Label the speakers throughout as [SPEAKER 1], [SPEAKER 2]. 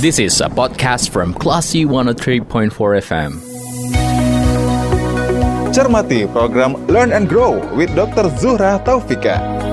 [SPEAKER 1] This is a podcast from Classy 103.4 FM.
[SPEAKER 2] Cermati program Learn and Grow with Dr. Zuhra Taufika.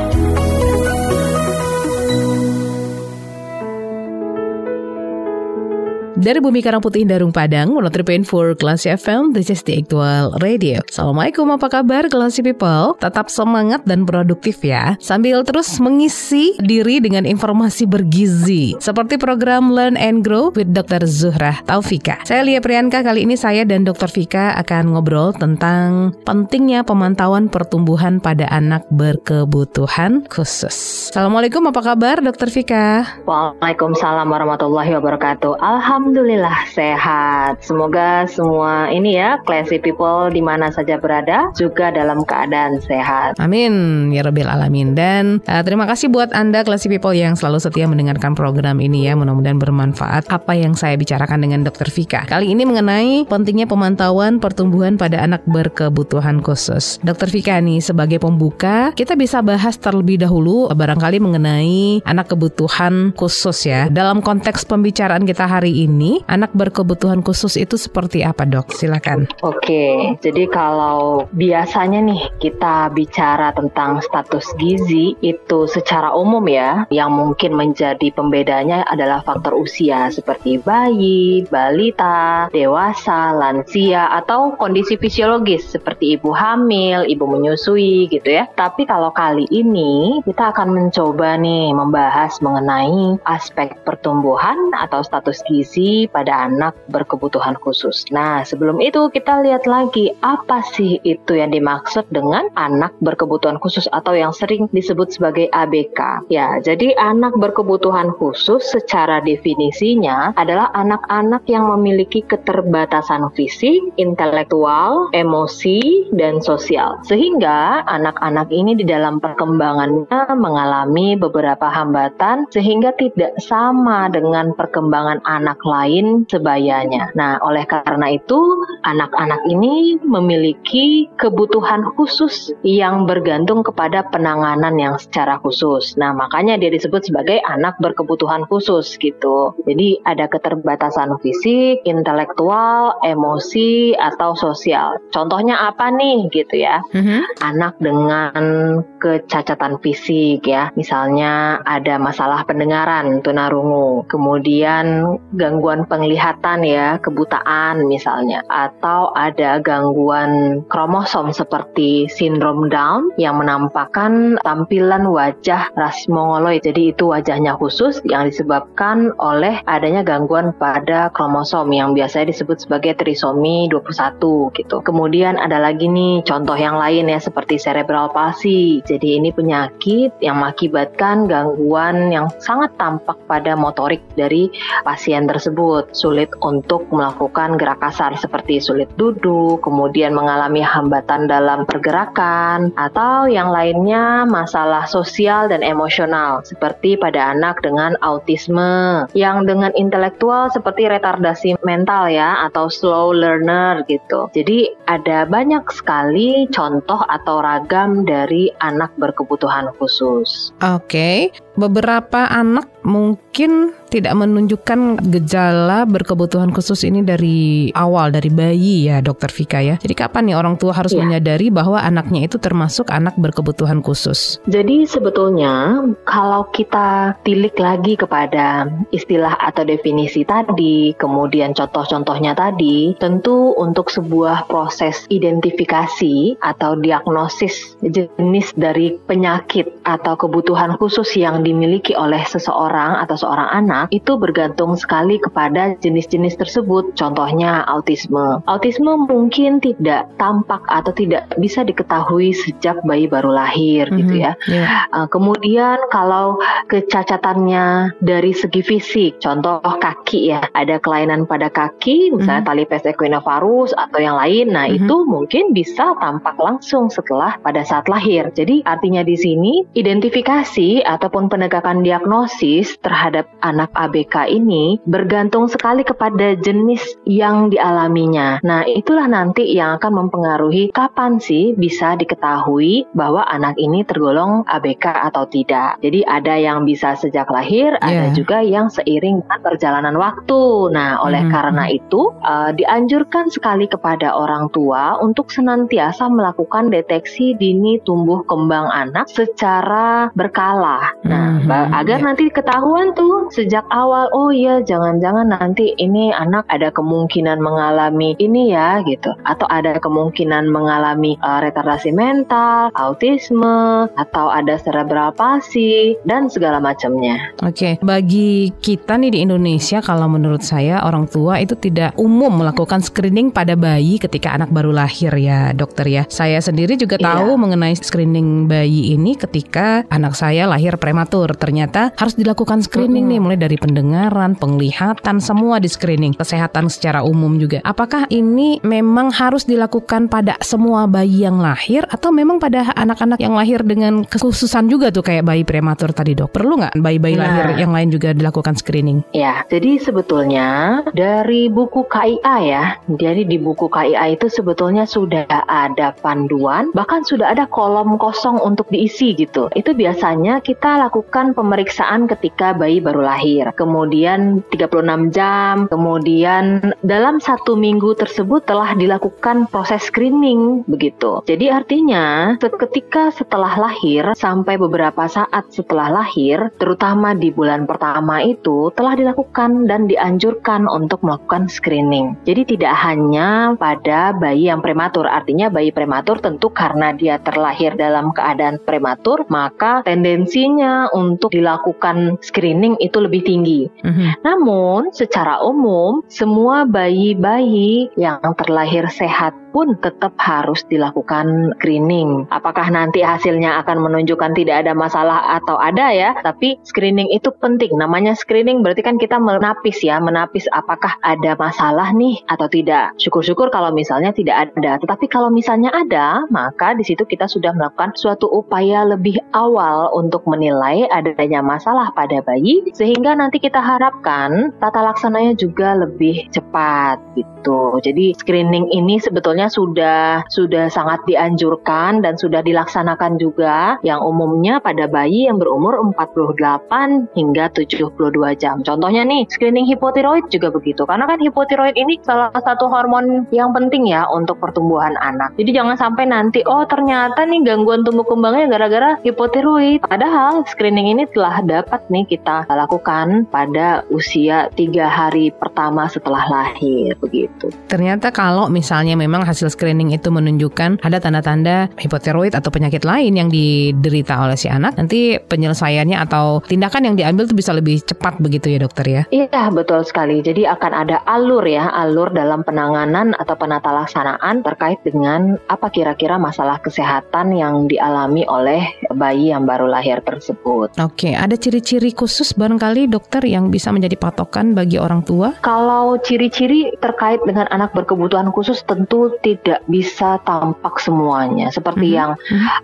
[SPEAKER 3] Dari Bumi Karang Putih Darung Padang, 103.4 Kelas FM, this is the actual radio. Assalamualaikum, apa kabar Kelas People? Tetap semangat dan produktif ya, sambil terus mengisi diri dengan informasi bergizi. Seperti program Learn and Grow with Dr. Zuhra Taufika. Saya Lia Priyanka, kali ini saya dan Dr. Fika akan ngobrol tentang pentingnya pemantauan pertumbuhan pada anak berkebutuhan khusus. Assalamualaikum, apa kabar Dr. Fika?
[SPEAKER 4] Waalaikumsalam warahmatullahi wabarakatuh. Alhamdulillah Alhamdulillah sehat. Semoga semua ini ya classy people di mana saja berada juga dalam keadaan sehat.
[SPEAKER 3] Amin ya rabbil alamin. Dan uh, terima kasih buat Anda classy people yang selalu setia mendengarkan program ini ya. Mudah-mudahan bermanfaat apa yang saya bicarakan dengan Dr. Vika. Kali ini mengenai pentingnya pemantauan pertumbuhan pada anak berkebutuhan khusus. Dr. Vika nih sebagai pembuka, kita bisa bahas terlebih dahulu barangkali mengenai anak kebutuhan khusus ya. Dalam konteks pembicaraan kita hari ini ini anak berkebutuhan khusus itu seperti apa dok? Silakan.
[SPEAKER 4] Oke, jadi kalau biasanya nih kita bicara tentang status gizi itu secara umum ya, yang mungkin menjadi pembedanya adalah faktor usia seperti bayi, balita, dewasa, lansia atau kondisi fisiologis seperti ibu hamil, ibu menyusui gitu ya. Tapi kalau kali ini kita akan mencoba nih membahas mengenai aspek pertumbuhan atau status gizi pada anak berkebutuhan khusus. Nah, sebelum itu kita lihat lagi apa sih itu yang dimaksud dengan anak berkebutuhan khusus atau yang sering disebut sebagai ABK. Ya, jadi anak berkebutuhan khusus secara definisinya adalah anak-anak yang memiliki keterbatasan fisik, intelektual, emosi, dan sosial. Sehingga anak-anak ini di dalam perkembangannya mengalami beberapa hambatan sehingga tidak sama dengan perkembangan anak lain lain sebayanya. Nah, oleh karena itu, anak-anak ini memiliki kebutuhan khusus yang bergantung kepada penanganan yang secara khusus. Nah, makanya dia disebut sebagai anak berkebutuhan khusus gitu. Jadi ada keterbatasan fisik, intelektual, emosi, atau sosial. Contohnya apa nih gitu ya? Mm-hmm. Anak dengan kecacatan fisik ya, misalnya ada masalah pendengaran, tunarungu, kemudian gangguan gangguan penglihatan ya, kebutaan misalnya, atau ada gangguan kromosom seperti sindrom Down yang menampakkan tampilan wajah ras mongoloid. Jadi itu wajahnya khusus yang disebabkan oleh adanya gangguan pada kromosom yang biasanya disebut sebagai trisomi 21 gitu. Kemudian ada lagi nih contoh yang lain ya seperti cerebral palsy. Jadi ini penyakit yang mengakibatkan gangguan yang sangat tampak pada motorik dari pasien tersebut tersebut, sulit untuk melakukan gerak kasar seperti sulit duduk, kemudian mengalami hambatan dalam pergerakan, atau yang lainnya masalah sosial dan emosional seperti pada anak dengan autisme, yang dengan intelektual seperti retardasi mental ya atau slow learner gitu. Jadi ada banyak sekali contoh atau ragam dari anak berkebutuhan khusus.
[SPEAKER 3] Oke, okay. beberapa anak mungkin tidak menunjukkan gejala berkebutuhan khusus ini dari awal dari bayi ya dokter Vika ya. Jadi kapan nih orang tua harus ya. menyadari bahwa anaknya itu termasuk anak berkebutuhan khusus?
[SPEAKER 4] Jadi sebetulnya kalau kita tilik lagi kepada istilah atau definisi tadi, kemudian contoh-contohnya tadi, tentu untuk sebuah proses identifikasi atau diagnosis jenis dari penyakit atau kebutuhan khusus yang dimiliki oleh seseorang atau seorang anak itu bergantung sekali kepada jenis-jenis tersebut. Contohnya autisme. Autisme mungkin tidak tampak atau tidak bisa diketahui sejak bayi baru lahir mm-hmm. gitu ya. Yeah. Uh, kemudian kalau kecacatannya dari segi fisik, contoh kaki ya, ada kelainan pada kaki, misalnya mm-hmm. talipes equinovarus atau yang lain. Nah, mm-hmm. itu mungkin bisa tampak langsung setelah pada saat lahir. Jadi artinya di sini identifikasi ataupun penegakan diagnosis terhadap anak ABK ini bergantung sekali kepada jenis yang dialaminya. Nah, itulah nanti yang akan mempengaruhi kapan sih bisa diketahui bahwa anak ini tergolong ABK atau tidak. Jadi ada yang bisa sejak lahir, yeah. ada juga yang seiring dengan perjalanan waktu. Nah, oleh hmm. karena itu uh, dianjurkan sekali kepada orang tua untuk senantiasa melakukan deteksi dini tumbuh kembang anak secara berkala. Nah, hmm. agar yeah. nanti ketahuan tuh sejak awal, oh iya jangan-jangan nanti ini anak ada kemungkinan mengalami ini ya gitu, atau ada kemungkinan mengalami uh, retardasi mental, autisme, atau ada cerebral palsy dan segala macamnya.
[SPEAKER 3] Oke, okay. bagi kita nih di Indonesia kalau menurut saya orang tua itu tidak umum melakukan screening pada bayi ketika anak baru lahir ya, dokter ya. Saya sendiri juga iya. tahu mengenai screening bayi ini ketika anak saya lahir prematur. Ternyata harus dilakukan screening mm -hmm. nih mulai dari pendengaran, penglihatan, semua di screening. Kesehatan secara umum juga. Apakah ini memang harus dilakukan pada semua bayi yang lahir atau memang pada anak-anak yang lahir dengan kekhususan juga tuh kayak bayi prematur tadi dok? Perlu nggak bayi-bayi nah. lahir yang lain juga dilakukan screening?
[SPEAKER 4] Ya, jadi sebetulnya dari buku KIA ya, jadi di buku KIA itu sebetulnya sudah ada panduan, bahkan sudah ada kolom kosong untuk diisi gitu. Itu biasanya kita lakukan pemeriksaan ketika bayi baru lahir, kemudian 36 jam, kemudian dalam satu minggu tersebut telah dilakukan proses screening begitu. Jadi artinya ketika setelah lahir sampai beberapa saat setelah lahir, terutama di bulan pertama itu telah dilakukan dan dianjurkan untuk melakukan screening. Jadi tidak hanya pada bayi yang prematur, artinya bayi prematur tentu karena dia terlahir dalam keadaan prematur, maka tendensinya untuk dilakukan screening itu lebih tinggi. Mm-hmm. Namun secara umum semua bayi-bayi yang terlahir sehat pun tetap harus dilakukan screening. Apakah nanti hasilnya akan menunjukkan tidak ada masalah atau ada ya, tapi screening itu penting. Namanya screening berarti kan kita menapis ya, menapis apakah ada masalah nih atau tidak. Syukur-syukur kalau misalnya tidak ada. Tetapi kalau misalnya ada, maka di situ kita sudah melakukan suatu upaya lebih awal untuk menilai adanya masalah pada bayi sehingga nanti kita harapkan tata laksananya juga lebih cepat gitu. Jadi screening ini sebetulnya sudah sudah sangat dianjurkan dan sudah dilaksanakan juga yang umumnya pada bayi yang berumur 48 hingga 72 jam. Contohnya nih, screening hipotiroid juga begitu. Karena kan hipotiroid ini salah satu hormon yang penting ya untuk pertumbuhan anak. Jadi jangan sampai nanti oh ternyata nih gangguan tumbuh kembangnya gara-gara hipotiroid. Padahal screening ini telah dapat nih kita lakukan pada usia tiga hari pertama setelah lahir begitu.
[SPEAKER 3] Ternyata kalau misalnya memang hasil screening itu menunjukkan ada tanda-tanda hipotiroid atau penyakit lain yang diderita oleh si anak, nanti penyelesaiannya atau tindakan yang diambil itu bisa lebih cepat begitu ya dokter ya?
[SPEAKER 4] Iya betul sekali. Jadi akan ada alur ya, alur dalam penanganan atau penata laksanaan terkait dengan apa kira-kira masalah kesehatan yang dialami oleh bayi yang baru lahir tersebut.
[SPEAKER 3] Oke, ada ciri-ciri khusus barangkali dokter yang bisa menjadi patokan bagi orang tua?
[SPEAKER 4] Kalau ciri-ciri terkait dengan anak berkebutuhan khusus tentu tidak bisa tampak semuanya. Seperti mm-hmm. yang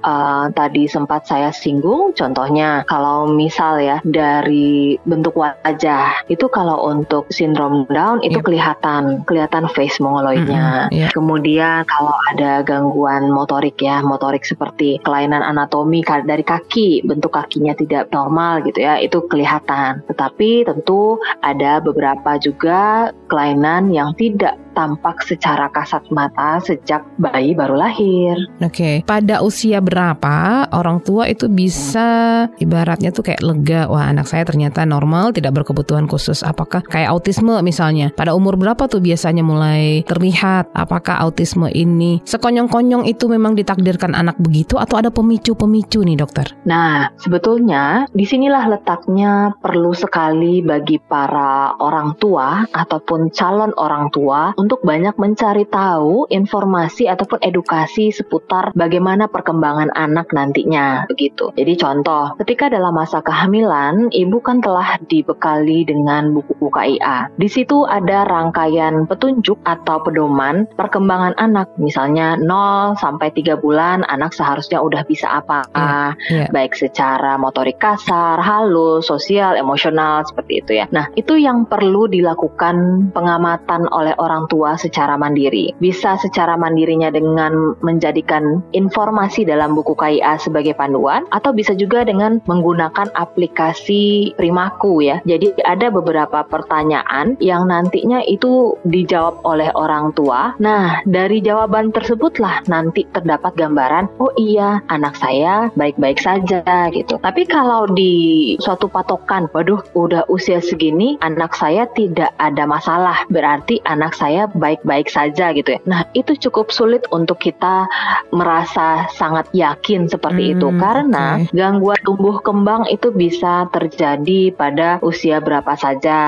[SPEAKER 4] uh, tadi sempat saya singgung, contohnya kalau misal ya dari bentuk wajah itu kalau untuk sindrom Down itu yep. kelihatan kelihatan face mongoloidnya. Mm-hmm. Yeah. Kemudian kalau ada gangguan motorik ya, motorik seperti kelainan anatomi dari kaki, bentuk kakinya tidak normal gitu ya, itu kelihatan. Tetapi tentu ada beberapa juga kelainan yang tidak tampak secara kasat mata sejak bayi baru lahir.
[SPEAKER 3] Oke, okay. pada usia berapa orang tua itu bisa ibaratnya tuh kayak lega, wah anak saya ternyata normal, tidak berkebutuhan khusus. Apakah kayak autisme misalnya? Pada umur berapa tuh biasanya mulai terlihat? Apakah autisme ini sekonyong-konyong itu memang ditakdirkan anak begitu atau ada pemicu-pemicu nih dokter?
[SPEAKER 4] Nah, sebetulnya di sinilah letaknya perlu sekali bagi para orang tua ataupun calon orang tua untuk banyak mencari tahu informasi ataupun edukasi seputar bagaimana perkembangan anak nantinya begitu. Jadi contoh, ketika dalam masa kehamilan, ibu kan telah dibekali dengan buku-buku KIA. Di situ ada rangkaian petunjuk atau pedoman perkembangan anak. Misalnya 0 sampai 3 bulan anak seharusnya udah bisa apa, yeah, yeah. baik secara motorik kasar, halus, sosial, emosional seperti itu ya. Nah, itu yang perlu dilakukan pengamatan oleh orang tua secara mandiri. Bisa secara mandirinya dengan menjadikan informasi dalam buku KIA sebagai panduan atau bisa juga dengan menggunakan aplikasi Primaku ya. Jadi ada beberapa pertanyaan yang nantinya itu dijawab oleh orang tua. Nah, dari jawaban tersebutlah nanti terdapat gambaran, oh iya, anak saya baik-baik saja gitu. Tapi kalau di suatu patokan, waduh, udah usia segini, anak saya tidak ada masalah, berarti anak saya baik-baik saja gitu ya. Nah, itu cukup sulit untuk kita merasa sangat yakin seperti hmm, itu karena okay. gangguan tumbuh kembang itu bisa terjadi pada usia berapa saja.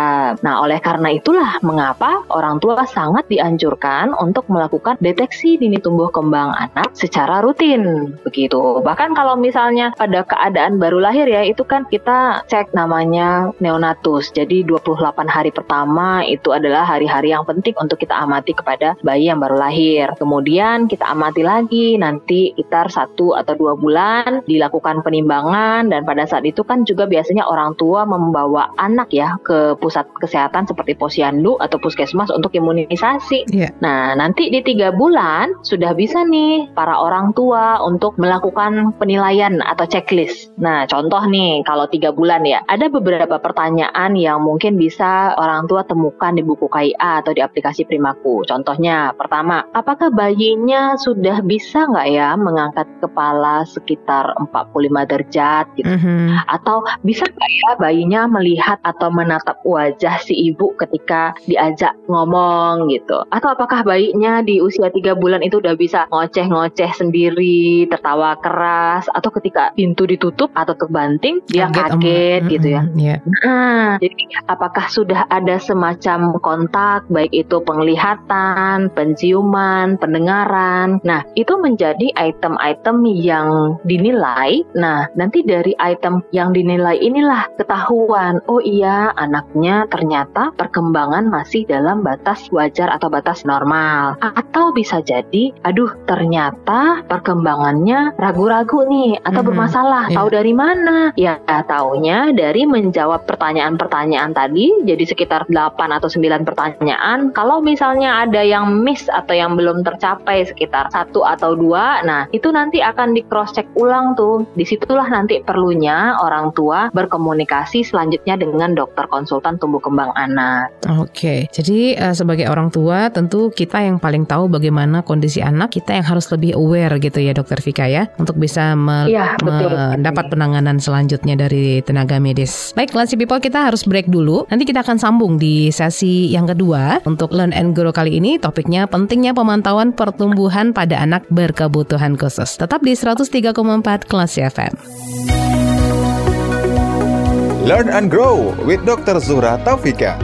[SPEAKER 4] Nah, oleh karena itulah mengapa orang tua sangat dianjurkan untuk melakukan deteksi dini tumbuh kembang anak secara rutin begitu. Bahkan kalau misalnya pada keadaan baru lahir ya, itu kan kita cek namanya neonatus. Jadi 28 hari pertama itu adalah hari-hari yang penting untuk kita amati kepada bayi yang baru lahir. Kemudian kita amati lagi nanti sekitar satu atau dua bulan dilakukan penimbangan dan pada saat itu kan juga biasanya orang tua membawa anak ya ke pusat kesehatan seperti posyandu atau puskesmas untuk imunisasi. Yeah. Nah nanti di tiga bulan sudah bisa nih para orang tua untuk melakukan penilaian atau checklist. Nah contoh nih kalau tiga bulan ya ada beberapa pertanyaan yang mungkin bisa orang tua temukan di buku KIA atau di aplikasi Primaku. Contohnya pertama, apakah bayinya sudah bisa nggak ya mengangkat kepala sekitar 45 derajat gitu. Mm -hmm. Atau bisa nggak ya bayinya melihat atau menatap wajah si ibu ketika diajak ngomong gitu. Atau apakah bayinya di usia tiga bulan itu udah bisa ngoceh-ngoceh sendiri, tertawa keras, atau ketika pintu ditutup atau terbanting dia kaget, kaget um, gitu ya. Mm -hmm, yeah. Nah, jadi apakah sudah ada semacam kontak baik itu penglihatan, penciuman, pendengaran. Nah, itu menjadi item-item yang dinilai. Nah, nanti dari item yang dinilai inilah ketahuan, oh iya anaknya ternyata perkembangan masih dalam batas wajar atau batas normal. Atau bisa jadi, aduh ternyata perkembangannya ragu-ragu nih atau hmm, bermasalah. Yeah. Tahu dari mana? Ya, taunya dari menjawab pertanyaan-pertanyaan tadi jadi sekitar 8 atau 9 pertanyaan. Kalau misalnya ada yang miss atau yang belum tercapai sekitar satu atau dua, nah itu nanti akan di cross check ulang tuh. Di situlah nanti perlunya orang tua berkomunikasi selanjutnya dengan dokter konsultan tumbuh kembang anak.
[SPEAKER 3] Oke, jadi uh, sebagai orang tua tentu kita yang paling tahu bagaimana kondisi anak kita yang harus lebih aware gitu ya dokter Vika ya untuk bisa me ya, mendapat penanganan selanjutnya dari tenaga medis. Baik, Lansi People kita harus break dulu. Nanti kita akan sambung di sesi yang kedua untuk Learn and Grow kali ini topiknya pentingnya pemantauan pertumbuhan pada anak berkebutuhan khusus. Tetap di 103,4 kelas FM.
[SPEAKER 2] Learn and grow with Dr. Zura Taufika.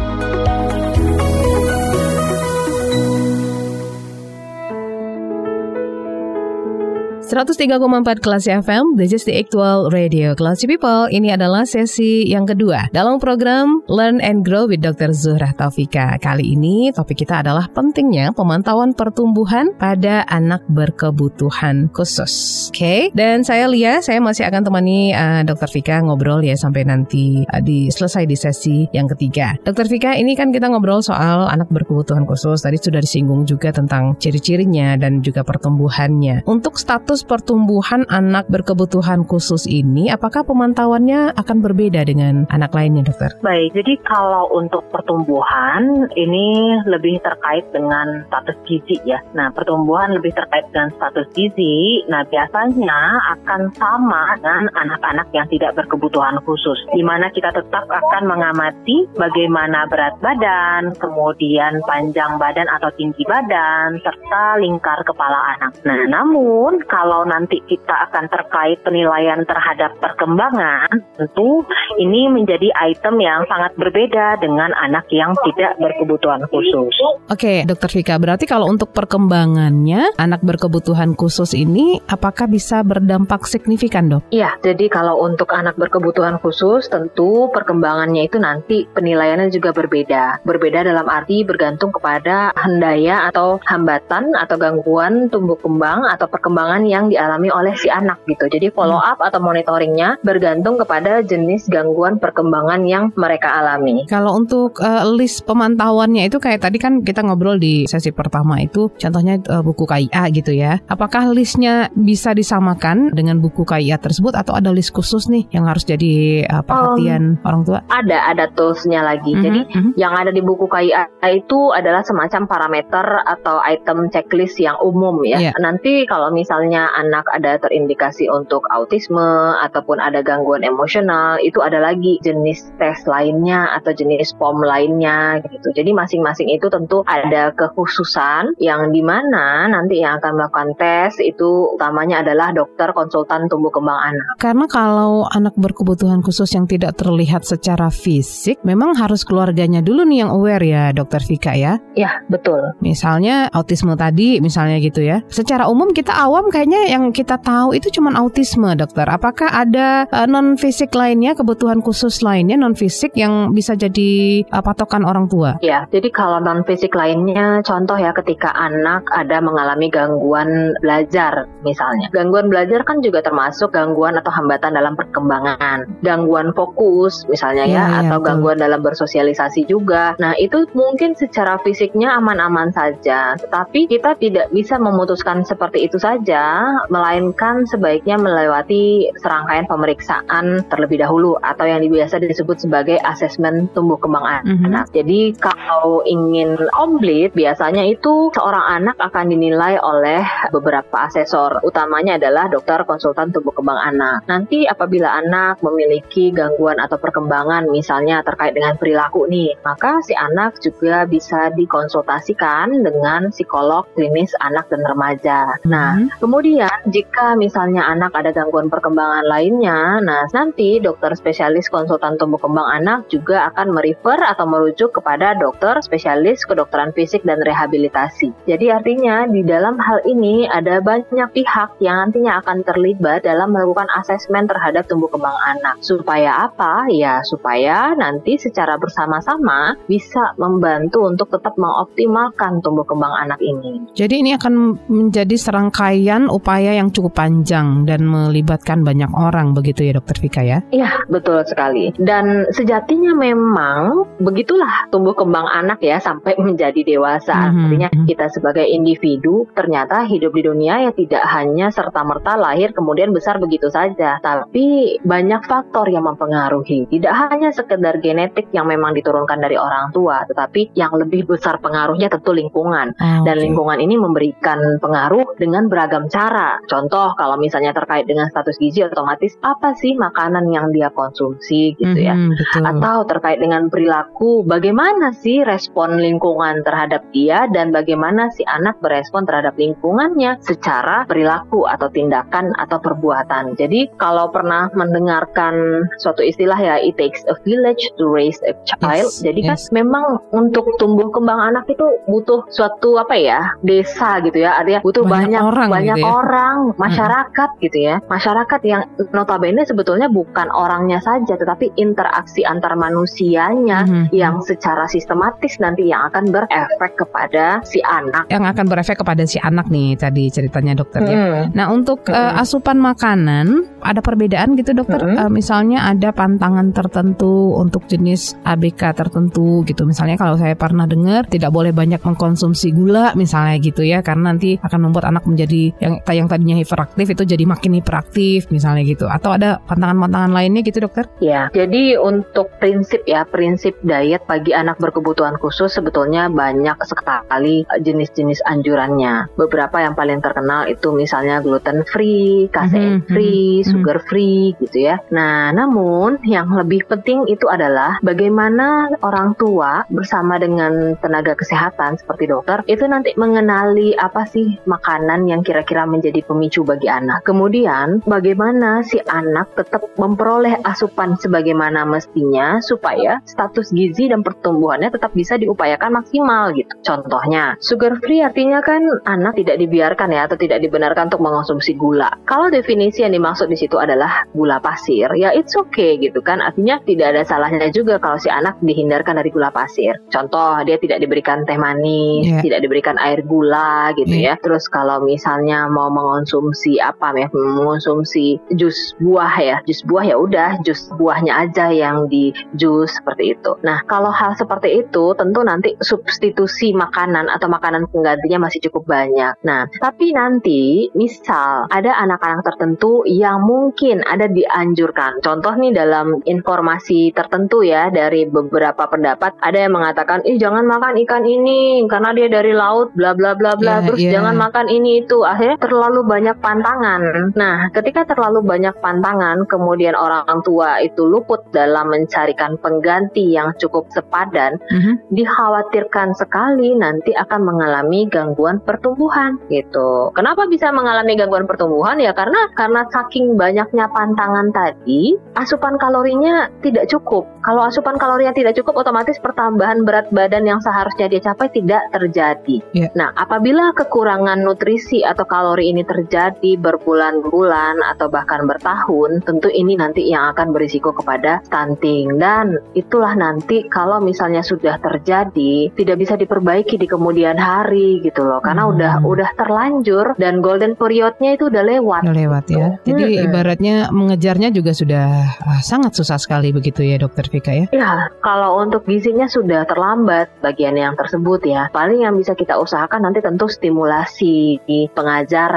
[SPEAKER 3] 103,4 kelas FM, this is the actual radio. Classy People, ini adalah sesi yang kedua dalam program Learn and Grow with Dr. Zuhra Taufika. Kali ini topik kita adalah pentingnya pemantauan pertumbuhan pada anak berkebutuhan khusus. Oke, okay? dan saya Lia, saya masih akan temani uh, Dr. Vika ngobrol ya sampai nanti uh, di selesai di sesi yang ketiga. Dr. Vika, ini kan kita ngobrol soal anak berkebutuhan khusus. Tadi sudah disinggung juga tentang ciri-cirinya dan juga pertumbuhannya. Untuk status status pertumbuhan anak berkebutuhan khusus ini, apakah pemantauannya akan berbeda dengan anak lainnya, dokter?
[SPEAKER 4] Baik, jadi kalau untuk pertumbuhan ini lebih terkait dengan status gizi ya. Nah, pertumbuhan lebih terkait dengan status gizi. Nah, biasanya akan sama dengan anak-anak yang tidak berkebutuhan khusus, di mana kita tetap akan mengamati bagaimana berat badan, kemudian panjang badan atau tinggi badan, serta lingkar kepala anak. Nah, namun kalau kalau nanti kita akan terkait penilaian terhadap perkembangan, tentu ini menjadi item yang sangat berbeda dengan anak yang tidak berkebutuhan khusus.
[SPEAKER 3] Oke, Dokter Vika, berarti kalau untuk perkembangannya anak berkebutuhan khusus ini apakah bisa berdampak signifikan, Dok?
[SPEAKER 4] Iya, jadi kalau untuk anak berkebutuhan khusus tentu perkembangannya itu nanti penilaiannya juga berbeda. Berbeda dalam arti bergantung kepada hendaya atau hambatan atau gangguan tumbuh kembang atau perkembangan yang dialami oleh si anak gitu. Jadi follow up atau monitoringnya bergantung kepada jenis gangguan perkembangan yang mereka alami.
[SPEAKER 3] Kalau untuk uh, list pemantauannya itu kayak tadi kan kita ngobrol di sesi pertama itu contohnya uh, buku KIA gitu ya. Apakah listnya bisa disamakan dengan buku KIA tersebut atau ada list khusus nih yang harus jadi uh, perhatian um, orang tua?
[SPEAKER 4] Ada, ada toolsnya lagi. Mm -hmm. Jadi mm -hmm. yang ada di buku KIA itu adalah semacam parameter atau item checklist yang umum ya. Yeah. Nanti kalau misalnya anak ada terindikasi untuk autisme ataupun ada gangguan emosional, itu ada lagi jenis tes lainnya atau jenis form lainnya gitu. Jadi masing-masing itu tentu ada kekhususan yang di mana nanti yang akan melakukan tes itu utamanya adalah dokter konsultan tumbuh kembang anak.
[SPEAKER 3] Karena kalau anak berkebutuhan khusus yang tidak terlihat secara fisik, memang harus keluarganya dulu nih yang aware ya, dokter Vika ya.
[SPEAKER 4] Ya, betul.
[SPEAKER 3] Misalnya autisme tadi, misalnya gitu ya. Secara umum kita awam kayaknya yang kita tahu itu cuma autisme, dokter. Apakah ada uh, eh, non fisik lainnya, kebutuhan khusus lainnya non fisik yang bisa jadi uh, patokan orang tua?
[SPEAKER 4] Ya, jadi kalau non fisik lainnya, contoh ya ketika anak ada mengalami gangguan belajar, misalnya. Gangguan belajar kan juga termasuk gangguan atau hambatan dalam perkembangan. Gangguan fokus, misalnya ya, ya, ya atau betul. gangguan dalam bersosialisasi juga. Nah, itu mungkin secara fisiknya aman-aman saja, tetapi kita tidak bisa memutuskan seperti itu saja, melainkan sebaiknya melewati serangkaian pemeriksaan terlebih dahulu atau yang biasa disebut sebagai asesmen tumbuh kembang anak. Mm -hmm. Jadi kalau ingin komplit, biasanya itu seorang anak akan dinilai oleh beberapa asesor, utamanya adalah dokter konsultan tumbuh kembang anak. Nanti apabila anak memiliki gangguan atau perkembangan misalnya terkait dengan perilaku nih, maka si anak juga bisa dikonsultasikan dengan psikolog klinis anak dan remaja. Nah, hmm. Kemudian jika misalnya anak ada gangguan perkembangan lainnya, nah nanti dokter spesialis konsultan tumbuh kembang anak juga akan merefer atau merujuk kepada dokter spesialis kedokteran fisik dan rehabilitasi. Jadi artinya di dalam hal ini ada banyak pihak yang nantinya akan terlibat dalam melakukan asesmen terhadap tumbuh kembang anak. Supaya apa? Ya supaya nanti secara bersama-sama bisa membantu untuk tetap mengoptimalkan tumbuh kembang anak ini.
[SPEAKER 3] Jadi ini akan menjadi serangkaian upaya yang cukup panjang dan melibatkan banyak orang begitu ya dokter Vika ya?
[SPEAKER 4] Iya betul sekali. Dan sejatinya memang begitulah tumbuh kembang anak ya sampai menjadi dewasa. Mm -hmm. Artinya mhm. kita sebagai individu ternyata hidup di dunia ya tidak hanya serta-merta lahir kemudian besar begitu saja. Tapi banyak faktor yang mempengaruhi. Tidak hanya sekedar genetik yang memang diturunkan dari orang tua. Tetapi yang lebih besar pengaruhnya tentu lingkungan. Ah, Dan lingkungan ini memberikan pengaruh dengan beragam cara. Contoh kalau misalnya terkait dengan status gizi otomatis apa sih makanan yang dia konsumsi gitu ya. Mm, betul. Atau terkait dengan perilaku bagaimana sih respon lingkungan terhadap dia dan bagaimana si anak berespon terhadap lingkungannya secara perilaku atau tindakan atau perbuatan. Jadi kalau pernah mendengarkan suatu istilah ya it takes a village to raise a child. Yes, Jadi kan yes. kan memang untuk tumbuh kembang anak itu butuh suatu apa ya desa gitu ya artinya butuh banyak banyak orang, banyak gitu ya. Orang masyarakat hmm. gitu ya masyarakat yang notabene sebetulnya bukan orangnya saja tetapi interaksi antar manusianya hmm. yang secara sistematis nanti yang akan berefek kepada si anak
[SPEAKER 3] yang akan berefek kepada si anak nih tadi ceritanya dokter ya. hmm. ya nah untuk hmm. uh, asupan makanan ada perbedaan gitu dokter hmm. uh, misalnya ada pantangan tertentu untuk jenis ABK tertentu gitu misalnya kalau saya pernah dengar tidak boleh banyak mengkonsumsi gula misalnya gitu ya karena nanti akan membuat anak menjadi yang yang tadinya hiperaktif itu jadi makin hiperaktif misalnya gitu atau ada pantangan-pantangan lainnya gitu dokter?
[SPEAKER 4] Ya, jadi untuk prinsip ya prinsip diet bagi anak berkebutuhan khusus sebetulnya banyak sekali jenis-jenis anjurannya. Beberapa yang paling terkenal itu misalnya gluten free, kasein mm -hmm. free, sugar free gitu ya. Nah, namun yang lebih penting itu adalah bagaimana orang tua bersama dengan tenaga kesehatan seperti dokter itu nanti mengenali apa sih makanan yang kira-kira menjadi pemicu bagi anak. Kemudian bagaimana si anak tetap memperoleh asupan sebagaimana mestinya supaya status gizi dan pertumbuhannya tetap bisa diupayakan maksimal gitu. Contohnya, sugar free artinya kan anak tidak dibiarkan ya atau tidak dibenarkan untuk mengonsumsi gula. Kalau definisi yang dimaksud di situ adalah gula pasir, ya it's okay gitu kan. Artinya tidak ada salahnya juga kalau si anak dihindarkan dari gula pasir. Contoh, dia tidak diberikan teh manis, yeah. tidak diberikan air gula gitu yeah. ya. Terus kalau misalnya mau mengonsumsi apa ya, mengonsumsi jus buah ya, jus buah ya udah jus buahnya aja yang di jus seperti itu. Nah, kalau hal seperti itu tentu nanti substitusi makanan atau makanan penggantinya masih cukup banyak. Nah, tapi nanti misal ada anak-anak tertentu yang mungkin ada dianjurkan. Contoh nih dalam informasi tertentu ya dari beberapa pendapat ada yang mengatakan, "Ih, jangan makan ikan ini karena dia dari laut bla bla bla bla." Yeah, Terus yeah. jangan makan ini itu. Akhirnya terlalu banyak pantangan. Nah, ketika terlalu banyak pantangan, kemudian orang tua itu luput dalam mencarikan pengganti yang cukup sepadan, mm -hmm. dikhawatirkan sekali nanti akan mengalami gangguan pertumbuhan gitu. Kenapa bisa mengalami gangguan pertumbuhan? Ya karena karena saking banyaknya pantangan tadi, asupan kalorinya tidak cukup. Kalau asupan kalorinya tidak cukup, otomatis pertambahan berat badan yang seharusnya dia capai tidak terjadi. Yeah. Nah, apabila kekurangan nutrisi atau kalori ini terjadi berbulan-bulan atau bahkan bertahun, tentu ini nanti yang akan berisiko kepada stunting dan itulah nanti kalau misalnya sudah terjadi tidak bisa diperbaiki di kemudian hari gitu loh karena hmm. udah udah terlanjur dan golden periodnya itu udah lewat.
[SPEAKER 3] Udah lewat ya. Jadi hmm. ibaratnya mengejarnya juga sudah ah, sangat susah sekali begitu ya dokter Vika ya.
[SPEAKER 4] Ya, kalau untuk gizinya sudah terlambat bagian yang tersebut ya. Paling yang bisa kita usahakan nanti tentu stimulasi pengajaran,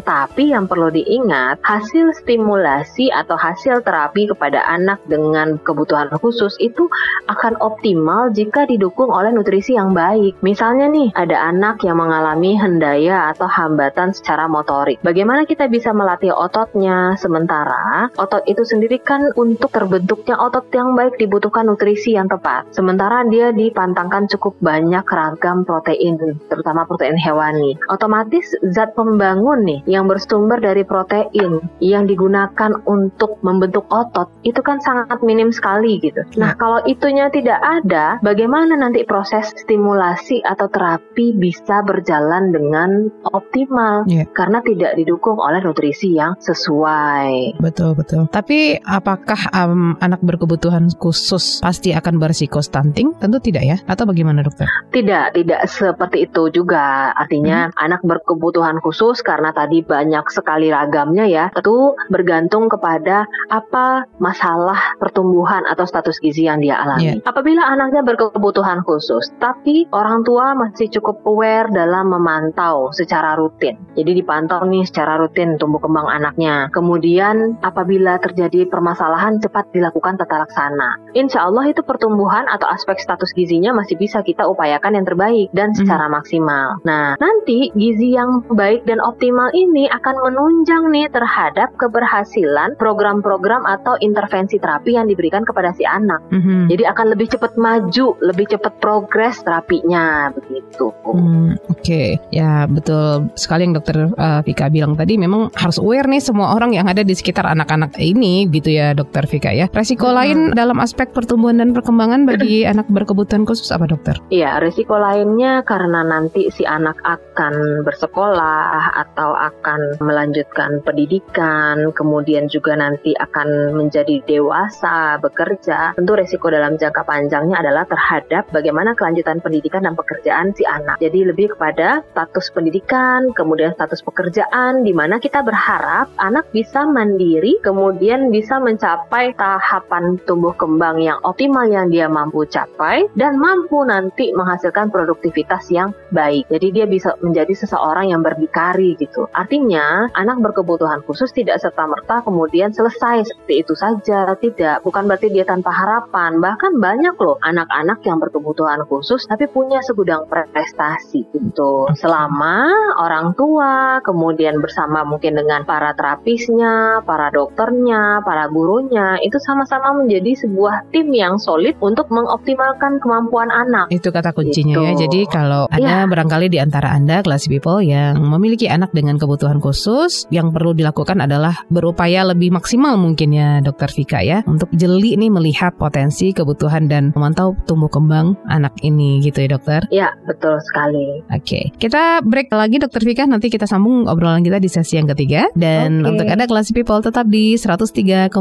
[SPEAKER 4] tapi yang perlu diingat hasil stimulasi atau hasil terapi kepada anak dengan kebutuhan khusus itu akan optimal jika didukung oleh nutrisi yang baik. Misalnya nih, ada anak yang mengalami hendaya atau hambatan secara motorik. Bagaimana kita bisa melatih ototnya? Sementara otot itu sendiri kan untuk terbentuknya otot yang baik dibutuhkan nutrisi yang tepat. Sementara dia dipantangkan cukup banyak ragam protein, terutama protein hewani. Otomatis zat pembangun nih yang bersumber dari protein yang digunakan untuk membentuk otot itu kan sangat minim sekali gitu. Nah, ya. kalau itunya tidak ada, bagaimana nanti proses stimulasi atau terapi bisa berjalan dengan optimal yeah. karena tidak didukung oleh nutrisi yang sesuai.
[SPEAKER 3] Betul, betul. Tapi apakah um, anak berkebutuhan khusus pasti akan berisiko stunting? Tentu tidak ya. Atau bagaimana, Dokter?
[SPEAKER 4] Tidak, tidak seperti itu juga. Artinya hmm. anak berkebutuhan khusus karena tadi banyak sekali ragamnya ya. Tentu bergantung kepada apa masalah pertumbuhan atau status gizi yang dia alami. Yeah. Apabila anaknya berkebutuhan khusus, tapi orang tua masih cukup aware dalam memantau secara rutin. Jadi dipantau nih secara rutin tumbuh kembang anaknya. Kemudian apabila terjadi permasalahan cepat dilakukan tata laksana. Insya Allah itu pertumbuhan atau aspek status gizinya masih bisa kita upayakan yang terbaik dan mhm. secara hmm. maksimal. Nah nanti gizi yang baik dan optimal ini akan menunjang nih terhadap keberhasilan program-program atau intervensi terapi yang diberikan kepada si anak. Hmm. Jadi akan lebih cepat maju, lebih cepat progres terapinya begitu.
[SPEAKER 3] Hmm, Oke, okay. ya betul sekali yang dokter uh, Vika bilang tadi memang harus aware nih semua orang yang ada di sekitar anak-anak ini gitu ya dokter Vika ya. Resiko hmm. lain dalam aspek pertumbuhan dan perkembangan bagi anak berkebutuhan khusus apa dokter?
[SPEAKER 4] Iya, resiko lainnya karena nanti si anak akan bersekolah atau akan melanjutkan pendidikan, kemudian juga nanti akan menjadi dewasa, bekerja. Tentu resiko dalam jangka panjangnya adalah terhadap bagaimana kelanjutan pendidikan dan pekerjaan si anak. Jadi lebih kepada status pendidikan, kemudian status pekerjaan, di mana kita berharap anak bisa mandiri, kemudian bisa mencapai tahapan tumbuh kembang yang optimal yang dia mampu capai, dan mampu nanti menghasilkan produktivitas yang baik. Jadi dia bisa menjadi seseorang yang berdikari gitu. Artinya, anak berkebutuhan khusus tidak serta-merta kemudian selesai seperti itu saja. Tidak, bukan berarti dia tanpa harapan. Bahkan banyak loh anak-anak yang berkebutuhan khusus tapi punya segudang prestasi gitu. Selama orang tua kemudian bersama mungkin dengan para terapisnya para dokternya, para gurunya itu sama-sama menjadi sebuah tim yang solid untuk mengoptimalkan kemampuan anak.
[SPEAKER 3] Itu kata kuncinya ya.
[SPEAKER 4] Gitu.
[SPEAKER 3] Jadi kalau ada
[SPEAKER 4] Ya.
[SPEAKER 3] barangkali di antara Anda classy people yang memiliki anak dengan kebutuhan khusus, yang perlu dilakukan adalah berupaya lebih maksimal mungkin ya Dokter Vika ya untuk jeli nih melihat potensi, kebutuhan dan memantau tumbuh kembang anak ini gitu ya dokter.
[SPEAKER 4] Ya, betul sekali.
[SPEAKER 3] Oke, kita break lagi Dokter Vika nanti kita sambung obrolan kita di sesi yang ketiga dan
[SPEAKER 4] Oke.
[SPEAKER 3] untuk Anda classy people tetap di 103,4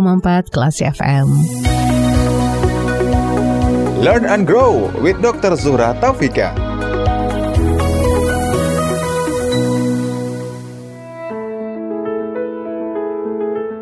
[SPEAKER 3] kelas FM.
[SPEAKER 2] Learn and grow with Dr. Zuhra Taufika.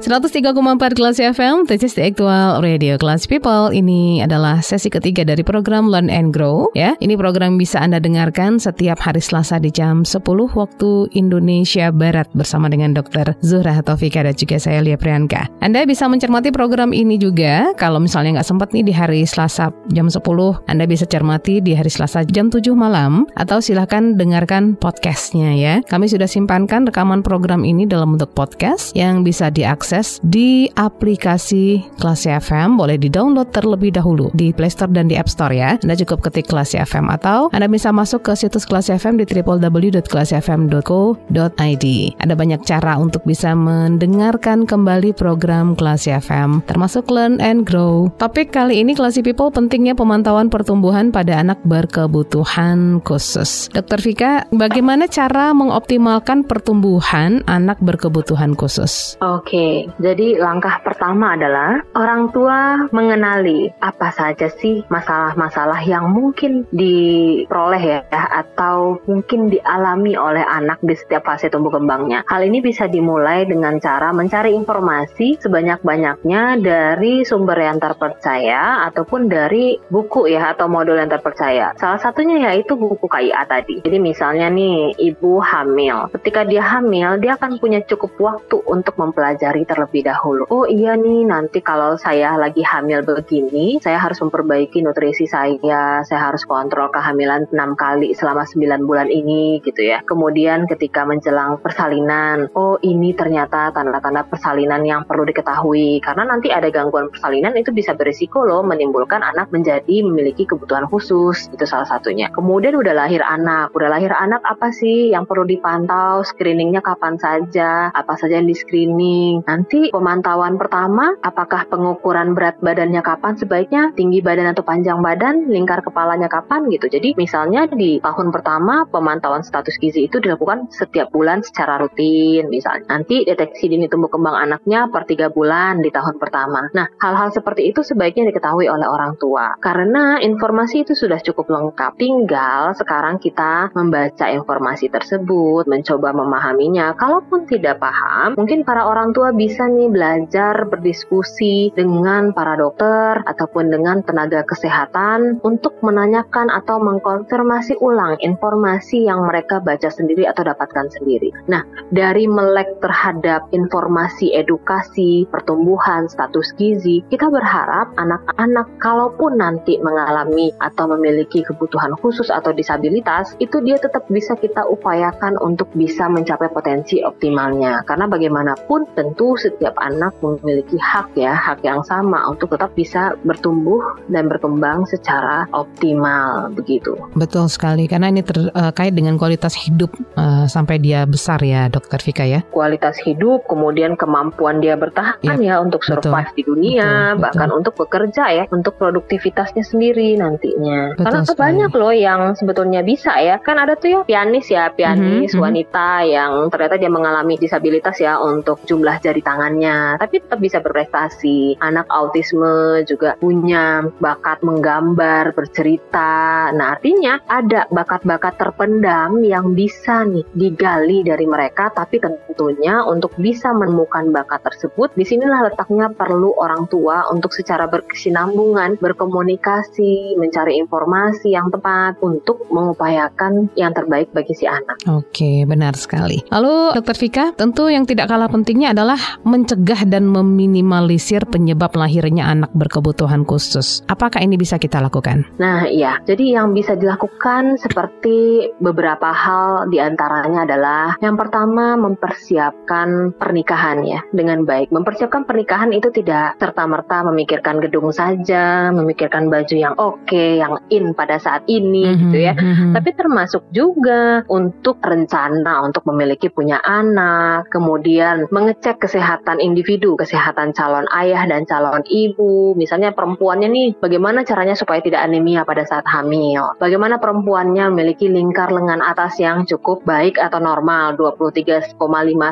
[SPEAKER 3] 103,4 kelas FM, this is the actual radio class people. Ini adalah sesi ketiga dari program Learn and Grow. Ya, ini program bisa Anda dengarkan setiap hari Selasa di jam 10 waktu Indonesia Barat bersama dengan Dr. Zuhra Taufika dan juga saya Lia Priyanka. Anda bisa mencermati program ini juga kalau misalnya nggak sempat nih di hari Selasa jam 10, Anda bisa cermati di hari Selasa jam 7 malam atau silahkan dengarkan podcastnya ya. Kami sudah simpankan rekaman program ini dalam bentuk podcast yang bisa diakses di aplikasi Klasi FM. Boleh di-download terlebih dahulu di Play Store dan di App Store ya. Anda cukup ketik Klasi FM atau Anda bisa masuk ke situs Klasi FM di www.klasifm.co.id. Ada banyak cara untuk bisa mendengarkan kembali program Klasi FM, termasuk Learn and Grow. Topik kali ini Klasi People pentingnya pemantauan pertumbuhan pada anak berkebutuhan khusus. Dokter Vika, bagaimana cara mengoptimalkan pertumbuhan anak berkebutuhan khusus?
[SPEAKER 4] Oke, jadi langkah pertama adalah orang tua mengenali apa saja sih masalah-masalah yang mungkin diperoleh ya atau mungkin dialami oleh anak di setiap fase tumbuh kembangnya. Hal ini bisa dimulai dengan cara mencari informasi sebanyak-banyaknya dari sumber yang terpercaya ataupun dari buku ya atau modul yang terpercaya. Salah satunya yaitu buku KIA tadi. Jadi misalnya nih ibu hamil. Ketika dia hamil, dia akan punya cukup waktu untuk mempelajari terlebih dahulu. Oh iya nih, nanti kalau saya lagi hamil begini, saya harus memperbaiki nutrisi saya, saya harus kontrol kehamilan 6 kali selama 9 bulan ini gitu ya. Kemudian ketika menjelang persalinan, oh ini ternyata tanda-tanda persalinan yang perlu diketahui karena nanti ada gangguan persalinan itu bisa berisiko loh menimbulkan anak menjadi memiliki kebutuhan khusus. Itu salah satunya. Kemudian udah lahir anak, udah lahir anak apa sih yang perlu dipantau, screeningnya kapan saja, apa saja yang di screening. Nanti pemantauan pertama, apakah pengukuran berat badannya kapan sebaiknya, tinggi badan atau panjang badan, lingkar kepalanya kapan gitu. Jadi misalnya di tahun pertama pemantauan status gizi itu dilakukan setiap bulan secara rutin misalnya. Nanti deteksi dini tumbuh kembang anaknya per tiga bulan di tahun pertama. Nah hal-hal seperti itu sebaiknya diketahui oleh orang tua karena informasi itu sudah cukup lengkap. Tinggal sekarang kita membaca informasi tersebut, mencoba memahaminya. Kalaupun tidak paham, mungkin para orang tua bisa nih belajar berdiskusi dengan para dokter ataupun dengan tenaga kesehatan untuk menanyakan atau mengkonfirmasi ulang informasi yang mereka baca sendiri atau dapatkan sendiri. Nah, dari melek terhadap informasi edukasi, pertumbuhan, status gizi, kita berharap anak-anak kalaupun nanti mengalami atau memiliki kebutuhan khusus atau disabilitas, itu dia tetap bisa kita upayakan untuk bisa mencapai potensi optimalnya. Karena bagaimanapun tentu setiap anak memiliki hak ya, hak yang sama untuk tetap bisa bertumbuh dan berkembang secara optimal begitu.
[SPEAKER 3] Betul sekali, karena ini terkait dengan kualitas hidup eh, sampai dia besar ya, Dokter Vika ya.
[SPEAKER 4] Kualitas hidup, kemudian kemampuan dia bertahan
[SPEAKER 3] Iya,
[SPEAKER 4] ya untuk survive di dunia,
[SPEAKER 3] betul,
[SPEAKER 4] bahkan untuk bekerja ya, untuk produktivitasnya sendiri nantinya.
[SPEAKER 3] Betul
[SPEAKER 4] Karena
[SPEAKER 3] sekali.
[SPEAKER 4] banyak loh yang sebetulnya bisa ya. Kan ada tuh ya pianis ya, pianis
[SPEAKER 3] Mhm, mhm.
[SPEAKER 4] wanita yang ternyata dia mengalami disabilitas ya untuk jumlah jari tangannya, tapi tetap bisa berprestasi. Anak autisme juga punya bakat menggambar, bercerita. Nah, artinya ada bakat-bakat terpendam yang bisa nih digali dari mereka, tapi tentunya untuk bisa menemukan bakat tersebut, di sinilah letaknya perlu orang tua untuk secara berkesinambungan, berkomunikasi, mencari informasi yang tepat untuk mengupayakan yang terbaik bagi si anak.
[SPEAKER 3] Oke, benar sekali. Lalu Dokter Vika, tentu yang tidak kalah pentingnya adalah mencegah dan meminimalisir penyebab lahirnya anak berkebutuhan khusus. Apakah ini bisa kita lakukan?
[SPEAKER 4] Nah, iya. Jadi yang bisa dilakukan seperti beberapa hal di antaranya adalah yang pertama mempersiapkan pernikahan ya dengan baik. Mempersiapkan pernikahan itu tidak serta-merta memikirkan gedung saja, memikirkan baju yang oke, okay, yang in pada saat ini mm -hmm, gitu ya. Mm -hmm. Tapi termasuk juga untuk rencana untuk memiliki punya anak, kemudian mengecek kesehatan individu, kesehatan calon ayah dan calon ibu. Misalnya perempuannya nih bagaimana caranya supaya tidak anemia pada saat hamil. Bagaimana perempuannya memiliki lingkar lengan atas yang cukup baik atau normal 23,5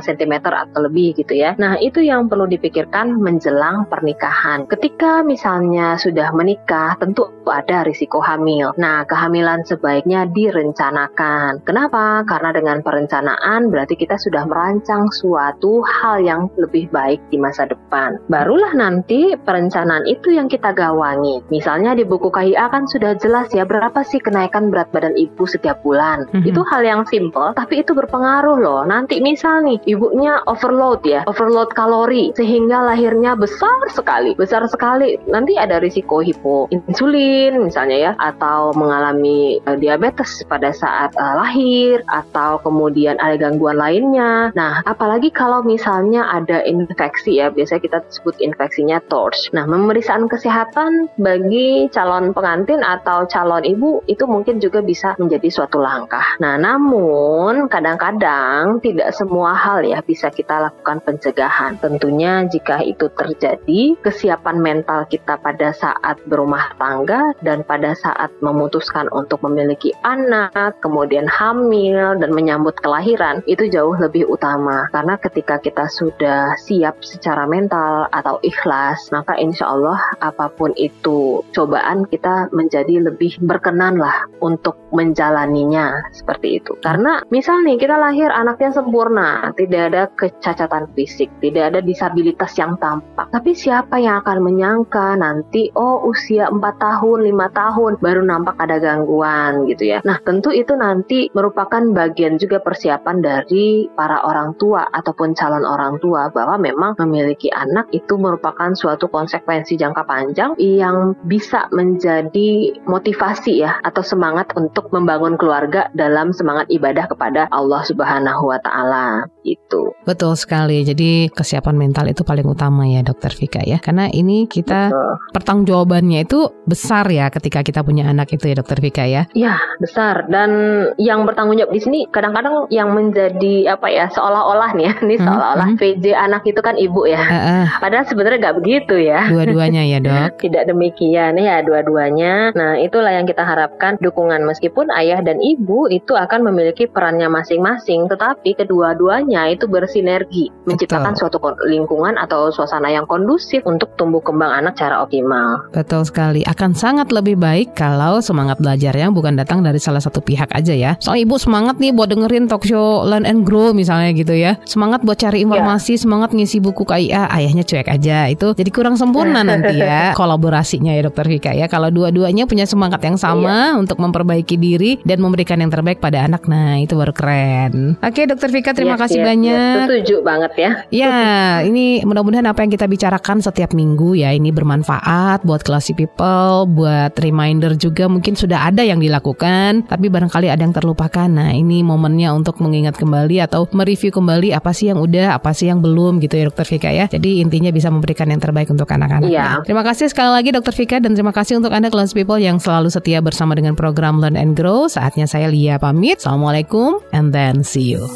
[SPEAKER 4] cm atau lebih gitu ya. Nah, itu yang perlu dipikirkan menjelang pernikahan. Ketika misalnya sudah menikah, tentu ada risiko hamil. Nah, kehamilan sebaiknya direncanakan. Kenapa? Karena dengan perencanaan berarti kita sudah merancang suatu hal yang lebih baik di masa depan. Barulah nanti perencanaan itu yang kita gawangi. Misalnya di buku KIA kan sudah jelas ya berapa sih kenaikan berat badan ibu setiap bulan. Mm -hmm. Itu hal yang simple tapi itu berpengaruh loh. Nanti misal nih ibunya overload ya, overload kalori sehingga lahirnya besar sekali, besar sekali. Nanti ada risiko hipoinsulin misalnya ya atau mengalami uh, diabetes pada saat uh, lahir atau kemudian ada gangguan lainnya. Nah, apalagi kalau misalnya ada infeksi ya, biasanya kita sebut infeksinya TORCH. Nah, pemeriksaan kesehatan bagi calon pengantin atau calon ibu itu mungkin juga bisa menjadi suatu langkah. Nah, namun kadang-kadang tidak semua hal ya bisa kita lakukan pencegahan. Tentunya jika itu terjadi, kesiapan mental kita pada saat berumah tangga dan pada saat memutuskan untuk memiliki anak, kemudian hamil dan menyambut kelahiran itu jauh lebih utama. Karena ketika kita sudah siap secara mental atau ikhlas, maka insya Allah apa pun itu cobaan kita menjadi lebih berkenan lah untuk menjalaninya seperti itu. Karena misal nih kita lahir anaknya sempurna, tidak ada kecacatan fisik, tidak ada disabilitas yang tampak. Tapi siapa yang akan menyangka nanti oh usia 4 tahun, 5 tahun baru nampak ada gangguan gitu ya. Nah, tentu itu nanti merupakan bagian juga persiapan dari para orang tua ataupun calon orang tua bahwa memang memiliki anak itu merupakan suatu konsekuensi jangka panjang yang bisa menjadi motivasi ya atau semangat untuk membangun keluarga dalam semangat ibadah kepada Allah Subhanahu wa taala itu.
[SPEAKER 3] Betul sekali. Jadi kesiapan mental itu paling utama ya Dokter Vika ya. Karena ini kita Betul. pertanggungjawabannya itu besar ya ketika kita punya anak itu ya Dokter Vika ya.
[SPEAKER 4] Ya, besar dan yang bertanggung jawab di sini kadang-kadang yang menjadi apa ya seolah-olah nih ya, ini hmm, seolah-olah hmm. PJ anak itu kan ibu ya. Uh, uh. Padahal sebenarnya nggak begitu ya.
[SPEAKER 3] Dua-duanya ya dok.
[SPEAKER 4] Tidak demikian ya dua-duanya. Nah itulah yang kita harapkan dukungan meskipun ayah dan ibu itu akan memiliki perannya masing-masing, tetapi kedua-duanya itu bersinergi menciptakan Betul. suatu lingkungan atau suasana yang kondusif untuk tumbuh kembang anak secara optimal.
[SPEAKER 3] Betul sekali. Akan sangat lebih baik kalau semangat belajarnya bukan datang dari salah satu pihak aja ya. Soal ibu semangat nih buat dengerin talk show Learn and Grow misalnya gitu ya. Semangat buat cari informasi, ya. Semangat ngisi buku KIA, ayahnya cuek aja. Itu jadi kurang sempurna nanti ya kolaborasinya ya Dokter Vika ya. Kalau dua-duanya punya semangat yang sama iya. untuk memperbaiki diri dan memberikan yang terbaik pada anak, nah itu baru keren. Oke Dokter Vika terima yes, kasih yes, banyak.
[SPEAKER 4] Yes, setuju banget ya.
[SPEAKER 3] Ya, ini mudah-mudahan apa yang kita bicarakan setiap minggu ya ini bermanfaat buat classy people, buat reminder juga mungkin sudah ada yang dilakukan, tapi barangkali ada yang terlupakan. Nah, ini momennya untuk mengingat kembali atau mereview kembali apa sih yang udah, apa sih yang belum gitu ya Dokter Vika ya. Jadi intinya bisa memberikan yang terbaik untuk anak-anak. Iya. Terima kasih sekali lagi Dokter Vika dan terima kasih untuk Anda class people yang selalu setia bersama dengan program Learn and Grow. Saatnya saya Lia pamit. Assalamualaikum and then see you.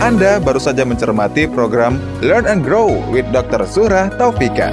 [SPEAKER 2] Anda baru saja mencermati program Learn and Grow with Dr. Surah Taufika.